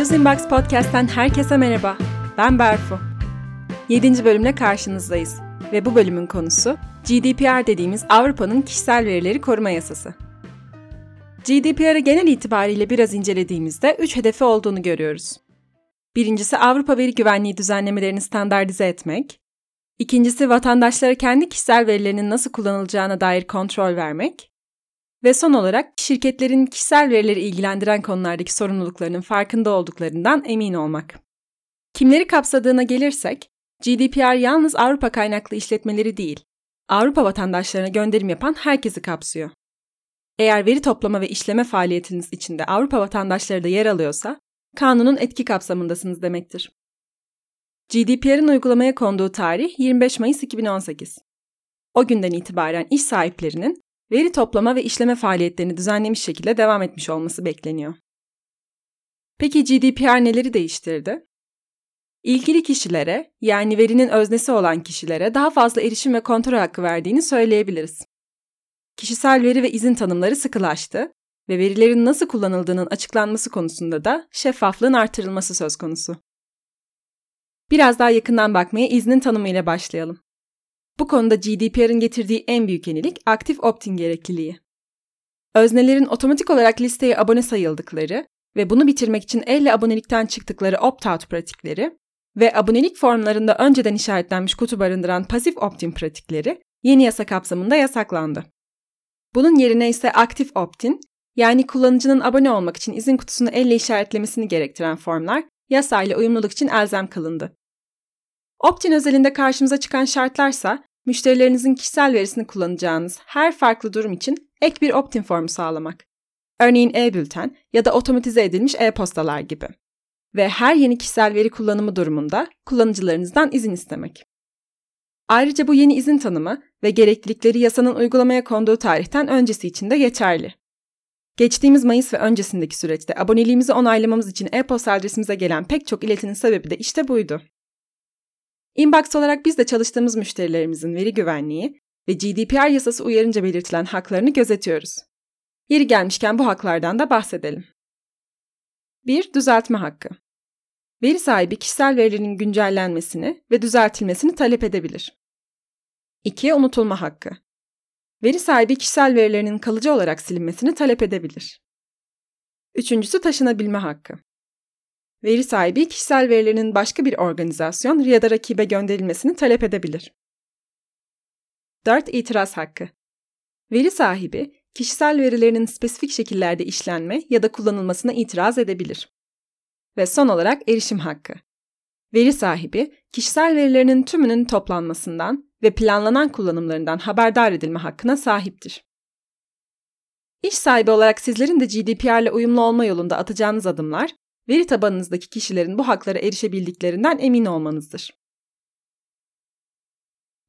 Use Inbox Podcast'ten herkese merhaba. Ben Berfu. 7. bölümle karşınızdayız ve bu bölümün konusu GDPR dediğimiz Avrupa'nın kişisel verileri koruma yasası. GDPR'ı genel itibariyle biraz incelediğimizde 3 hedefi olduğunu görüyoruz. Birincisi Avrupa veri güvenliği düzenlemelerini standartize etmek. İkincisi vatandaşlara kendi kişisel verilerinin nasıl kullanılacağına dair kontrol vermek. Ve son olarak şirketlerin kişisel verileri ilgilendiren konulardaki sorumluluklarının farkında olduklarından emin olmak. Kimleri kapsadığına gelirsek, GDPR yalnız Avrupa kaynaklı işletmeleri değil, Avrupa vatandaşlarına gönderim yapan herkesi kapsıyor. Eğer veri toplama ve işleme faaliyetiniz içinde Avrupa vatandaşları da yer alıyorsa, kanunun etki kapsamındasınız demektir. GDPR'ın uygulamaya konduğu tarih 25 Mayıs 2018. O günden itibaren iş sahiplerinin veri toplama ve işleme faaliyetlerini düzenlemiş şekilde devam etmiş olması bekleniyor. Peki GDPR neleri değiştirdi? İlgili kişilere, yani verinin öznesi olan kişilere daha fazla erişim ve kontrol hakkı verdiğini söyleyebiliriz. Kişisel veri ve izin tanımları sıkılaştı ve verilerin nasıl kullanıldığının açıklanması konusunda da şeffaflığın artırılması söz konusu. Biraz daha yakından bakmaya iznin tanımıyla başlayalım. Bu konuda GDPR'ın getirdiği en büyük yenilik aktif opt-in gerekliliği. Öznelerin otomatik olarak listeye abone sayıldıkları ve bunu bitirmek için elle abonelikten çıktıkları opt-out pratikleri ve abonelik formlarında önceden işaretlenmiş kutu barındıran pasif opt-in pratikleri yeni yasa kapsamında yasaklandı. Bunun yerine ise aktif opt-in, yani kullanıcının abone olmak için izin kutusunu elle işaretlemesini gerektiren formlar yasayla uyumluluk için elzem kılındı. Opt-in özelinde karşımıza çıkan şartlarsa müşterilerinizin kişisel verisini kullanacağınız her farklı durum için ek bir opt-in formu sağlamak. Örneğin e-bülten ya da otomatize edilmiş e-postalar gibi. Ve her yeni kişisel veri kullanımı durumunda kullanıcılarınızdan izin istemek. Ayrıca bu yeni izin tanımı ve gereklilikleri yasanın uygulamaya konduğu tarihten öncesi için de geçerli. Geçtiğimiz Mayıs ve öncesindeki süreçte aboneliğimizi onaylamamız için e-posta adresimize gelen pek çok iletinin sebebi de işte buydu. Inbox olarak biz de çalıştığımız müşterilerimizin veri güvenliği ve GDPR yasası uyarınca belirtilen haklarını gözetiyoruz. Yeri gelmişken bu haklardan da bahsedelim. 1. Düzeltme hakkı. Veri sahibi kişisel verilerinin güncellenmesini ve düzeltilmesini talep edebilir. 2. Unutulma hakkı. Veri sahibi kişisel verilerinin kalıcı olarak silinmesini talep edebilir. Üçüncüsü taşınabilme hakkı. Veri sahibi kişisel verilerinin başka bir organizasyon ya da rakibe gönderilmesini talep edebilir. 4. İtiraz hakkı. Veri sahibi kişisel verilerinin spesifik şekillerde işlenme ya da kullanılmasına itiraz edebilir. Ve son olarak erişim hakkı. Veri sahibi, kişisel verilerinin tümünün toplanmasından ve planlanan kullanımlarından haberdar edilme hakkına sahiptir. İş sahibi olarak sizlerin de GDPR ile uyumlu olma yolunda atacağınız adımlar, veri tabanınızdaki kişilerin bu haklara erişebildiklerinden emin olmanızdır.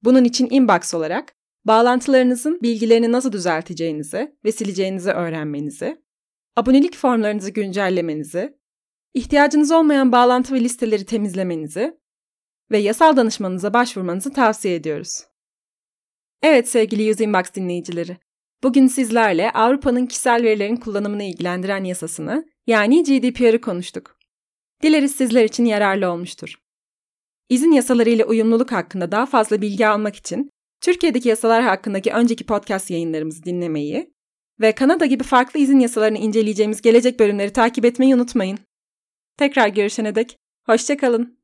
Bunun için inbox olarak bağlantılarınızın bilgilerini nasıl düzelteceğinizi ve sileceğinizi öğrenmenizi, abonelik formlarınızı güncellemenizi, ihtiyacınız olmayan bağlantı ve listeleri temizlemenizi ve yasal danışmanınıza başvurmanızı tavsiye ediyoruz. Evet sevgili Use Inbox dinleyicileri, bugün sizlerle Avrupa'nın kişisel verilerin kullanımını ilgilendiren yasasını yani GDPR'ı konuştuk. Dileriz sizler için yararlı olmuştur. İzin yasalarıyla uyumluluk hakkında daha fazla bilgi almak için Türkiye'deki yasalar hakkındaki önceki podcast yayınlarımızı dinlemeyi ve Kanada gibi farklı izin yasalarını inceleyeceğimiz gelecek bölümleri takip etmeyi unutmayın. Tekrar görüşene dek hoşçakalın.